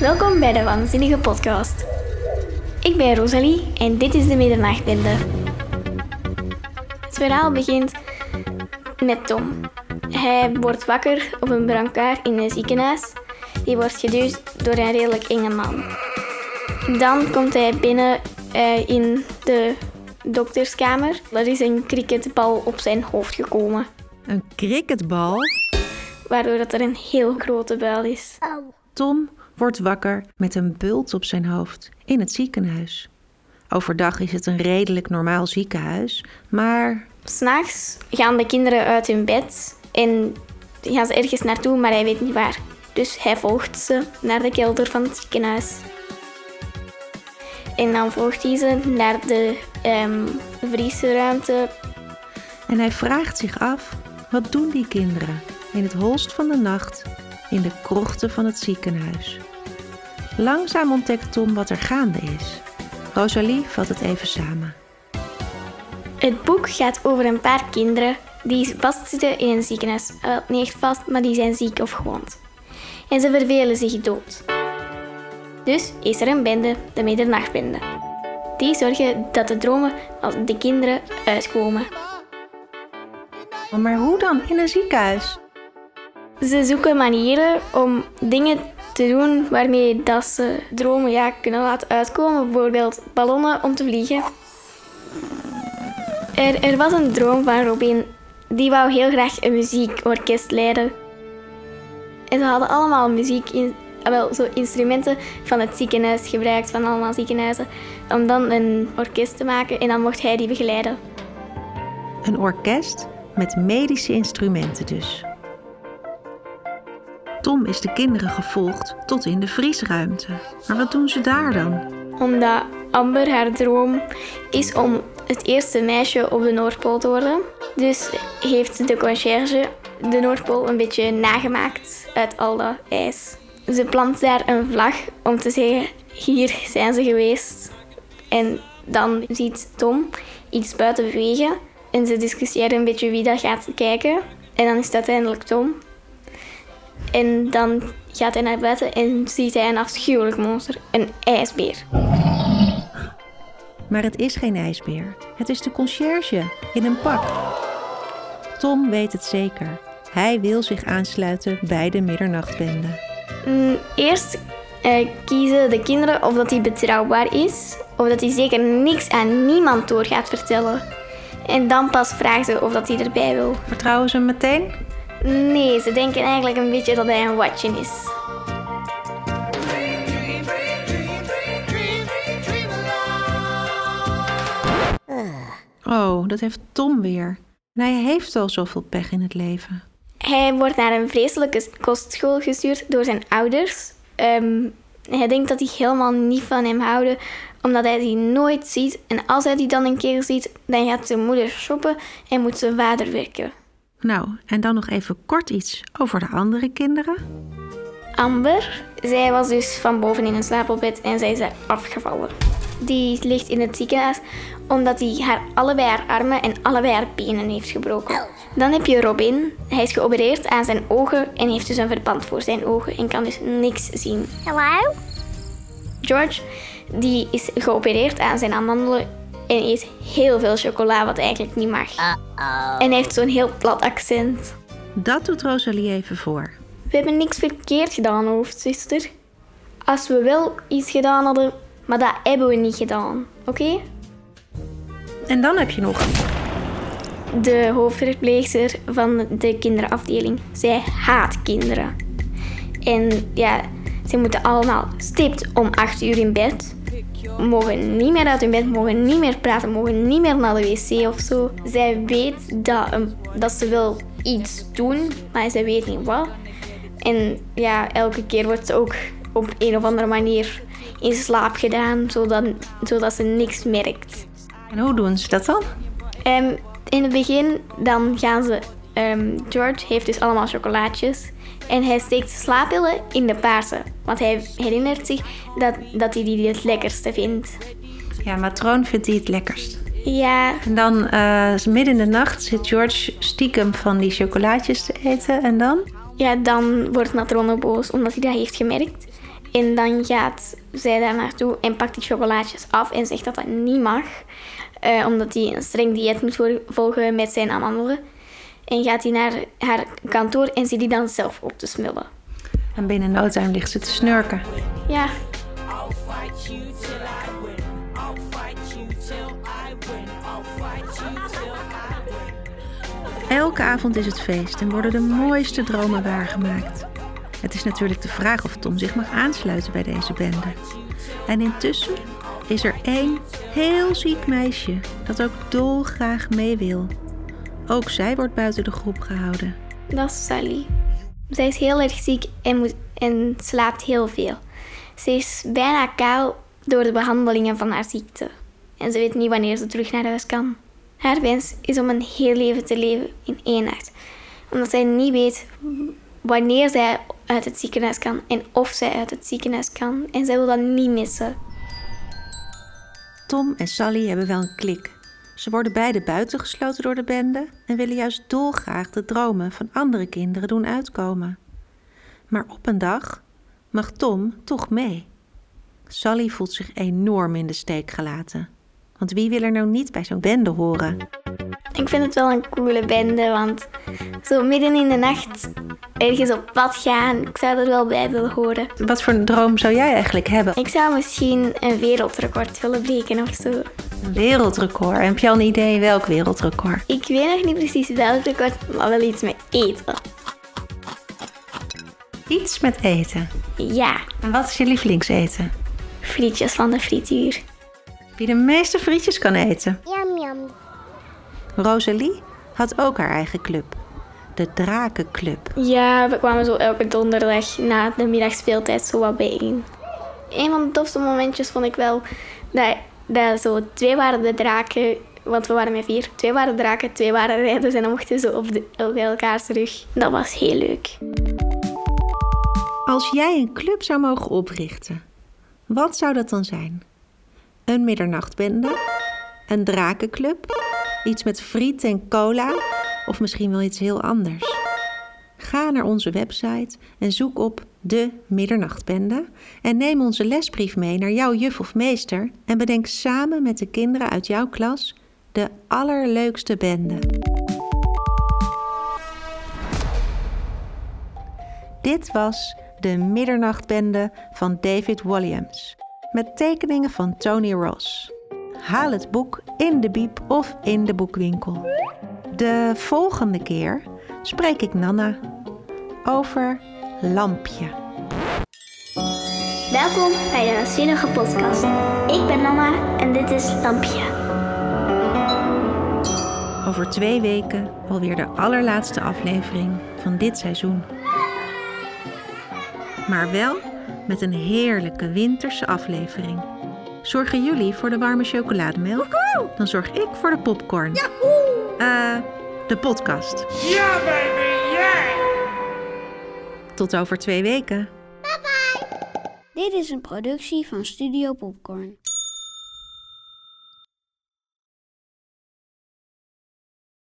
Welkom bij de Waanzinnige Podcast. Ik ben Rosalie en dit is de Middernachtbende. Het verhaal begint met Tom. Hij wordt wakker op een brancard in een ziekenhuis. Die wordt geduwd door een redelijk enge man. Dan komt hij binnen eh, in de dokterskamer. Er is een cricketbal op zijn hoofd gekomen, Een cricketbal? waardoor dat er een heel grote buil is. Tom wordt wakker met een bult op zijn hoofd in het ziekenhuis. Overdag is het een redelijk normaal ziekenhuis, maar S'nachts gaan de kinderen uit hun bed en gaan ze ergens naartoe, maar hij weet niet waar. Dus hij volgt ze naar de kelder van het ziekenhuis. En dan volgt hij ze naar de ehm vriesruimte. en hij vraagt zich af: wat doen die kinderen in het holst van de nacht in de krochten van het ziekenhuis? Langzaam ontdekt Tom wat er gaande is. Rosalie vat het even samen. Het boek gaat over een paar kinderen die vastzitten in een ziekenhuis. Wel, niet echt vast, maar die zijn ziek of gewond. En ze vervelen zich dood. Dus is er een bende, de middernachtbende. Die zorgen dat de dromen van de kinderen uitkomen. Maar hoe dan in een ziekenhuis? Ze zoeken manieren om dingen te doen waarmee dat ze dromen ja, kunnen laten uitkomen. Bijvoorbeeld ballonnen om te vliegen. Er, er was een droom van Robin. Die wou heel graag een muziekorkest leiden. En ze hadden allemaal muziek in, ah, wel, zo instrumenten van het ziekenhuis gebruikt, van allemaal ziekenhuizen, om dan een orkest te maken en dan mocht hij die begeleiden. Een orkest met medische instrumenten dus. Tom is de kinderen gevolgd tot in de vriesruimte. Maar wat doen ze daar dan? Omdat Amber haar droom is om het eerste meisje op de Noordpool te worden. Dus heeft de conciërge de Noordpool een beetje nagemaakt uit al dat ijs. Ze plant daar een vlag om te zeggen, hier zijn ze geweest. En dan ziet Tom iets buiten bewegen. En ze discussiëren een beetje wie dat gaat kijken. En dan is het uiteindelijk Tom. En dan gaat hij naar buiten en ziet hij een afschuwelijk monster, een ijsbeer. Maar het is geen ijsbeer. Het is de conciërge in een pak. Tom weet het zeker. Hij wil zich aansluiten bij de middernachtbende. Mm, Eerst eh, kiezen de kinderen of dat hij betrouwbaar is, of dat hij zeker niks aan niemand door gaat vertellen. En dan pas vragen ze of dat hij erbij wil. Vertrouwen ze hem meteen? Nee, ze denken eigenlijk een beetje dat hij een watje is. Oh, dat heeft Tom weer. En hij heeft al zoveel pech in het leven. Hij wordt naar een vreselijke kostschool gestuurd door zijn ouders. Ehm, hij denkt dat die helemaal niet van hem houden, omdat hij die nooit ziet. En als hij die dan een keer ziet, dan gaat zijn moeder shoppen en moet zijn vader werken. Nou, en dan nog even kort iets over de andere kinderen. Amber, zij was dus van boven in een slaapbed en zij is daar afgevallen. Die ligt in het ziekenhuis omdat hij haar allebei haar armen en allebei haar benen heeft gebroken. Dan heb je Robin. Hij is geopereerd aan zijn ogen en heeft dus een verband voor zijn ogen en kan dus niks zien. Hello? George, die is geopereerd aan zijn amandelen en eet heel veel chocola, wat eigenlijk niet mag. En heeft zo'n heel plat accent. Dat doet Rosalie even voor. We hebben niks verkeerd gedaan, hoofdzuster. Als we wel iets gedaan hadden, maar dat hebben we niet gedaan, oké? En dan heb je nog De hoofdverpleegster van de kinderafdeling. Zij haat kinderen. En ja, ze moeten allemaal stipt om 8 uur in bed. Mogen niet meer uit hun bed, mogen niet meer praten, mogen niet meer naar de wc of zo. Zij weet dat, um, dat ze wil iets doen, maar ze weet niet wat. En ja, elke keer wordt ze ook op een of andere manier in slaap gedaan, zodat, zodat ze niks merkt. En hoe doen ze dat dan? Ehm, in het begin dan gaan ze... ehm, George heeft dus allemaal chocolaatjes. En hij steekt slaappillen in de paarse. Want hij herinnert zich dat, dat hij die het lekkerste vindt. Ja, matroon vindt hij het lekkerst. Ja, En dan eh, midden in de nacht zit George stiekem van die chocolaatjes te eten. En dan? ja, dan wordt matrone boos omdat hij dat heeft gemerkt. En dan gaat zij daar naartoe en pakt die chocolaatjes af en zegt dat dat niet mag. eh, omdat hij een streng dieet moet volgen met zijn amandelen. En gaat hij naar haar kantoor en zit die dan zelf op te smullen. En binnen no time ligt ze te snurken. Ja, Elke avond is het feest en worden de mooiste dromen waargemaakt. Het is natuurlijk de vraag of Tom zich mag aansluiten bij deze bende. En intussen is er één heel ziek meisje dat ook dolgraag mee wil. Ook zij wordt buiten de groep gehouden. dat is Sally. Zij is heel erg ziek en, moet, en slaapt heel veel. Ze is bijna kaal door de behandelingen van haar ziekte. En ze weet niet wanneer ze terug naar huis kan. Haar wens is om een heel leven te leven in één nacht. Omdat zij niet weet wanneer zij uit het ziekenhuis kan en of zij uit het ziekenhuis kan. En zij wil dat niet missen. Tom en Sally hebben wel een klik. Ze worden beide buitengesloten door de bende en willen juist dolgraag de dromen van andere kinderen doen uitkomen. Maar op een dag mag Tom toch mee. Sally voelt zich enorm in de steek gelaten. Want wie wil er nou niet bij zo'n bende horen? Ik vind het wel een coole bende, want zo midden in de nacht ergens op pad gaan, ik zou er wel bij willen horen. Wat voor een droom zou jij eigenlijk hebben? Ik zou misschien een wereldrecord willen breken of zo. Een wereldrecord. Heb je al een idee welk wereldrecord? Ik weet nog niet precies welk record, maar wel iets met eten. Iets met eten. Ja, En wat is je lievelingseten? frietjes van de frituur. Wie de meeste frietjes kan eten. Yum yum. Rosalie had ook haar eigen club. De Drakenclub. Ja, we kwamen zo elke donderdag na de middagspeeltijd zo wat bijeen. Een van de tofste momentjes vond ik wel dat, dat zo twee waren de draken, want we waren met vier. Twee waren draken, twee waren rijders en dan mochten ze op, de, op elkaar terug. Dat was heel leuk. Als jij een club zou mogen oprichten, wat zou dat dan zijn? Een middernachtbende? Een drakenclub? Iets met friet en cola? Of misschien wel iets heel anders? Ga naar onze website en zoek op de Middernachtbende en neem onze lesbrief mee naar jouw juf of meester en bedenk samen met de kinderen uit jouw klas de allerleukste bende. Dit was de Middernachtbende van David Williams. Met tekeningen van Tony Ross. Haal het boek in de biep of in de boekwinkel. De volgende keer spreek ik Nana over Lampje. Welkom bij de Zinnige Podcast. Ik ben Mama en dit is Lampje. Over twee weken alweer de allerlaatste aflevering van dit seizoen. Maar wel met een heerlijke winterse aflevering. Zorgen jullie voor de warme chocolademelk? Dan zorg ik voor de popcorn. Eh, de podcast. Ja, baby! Tot over twee weken. Dit is een productie van Studio Popcorn.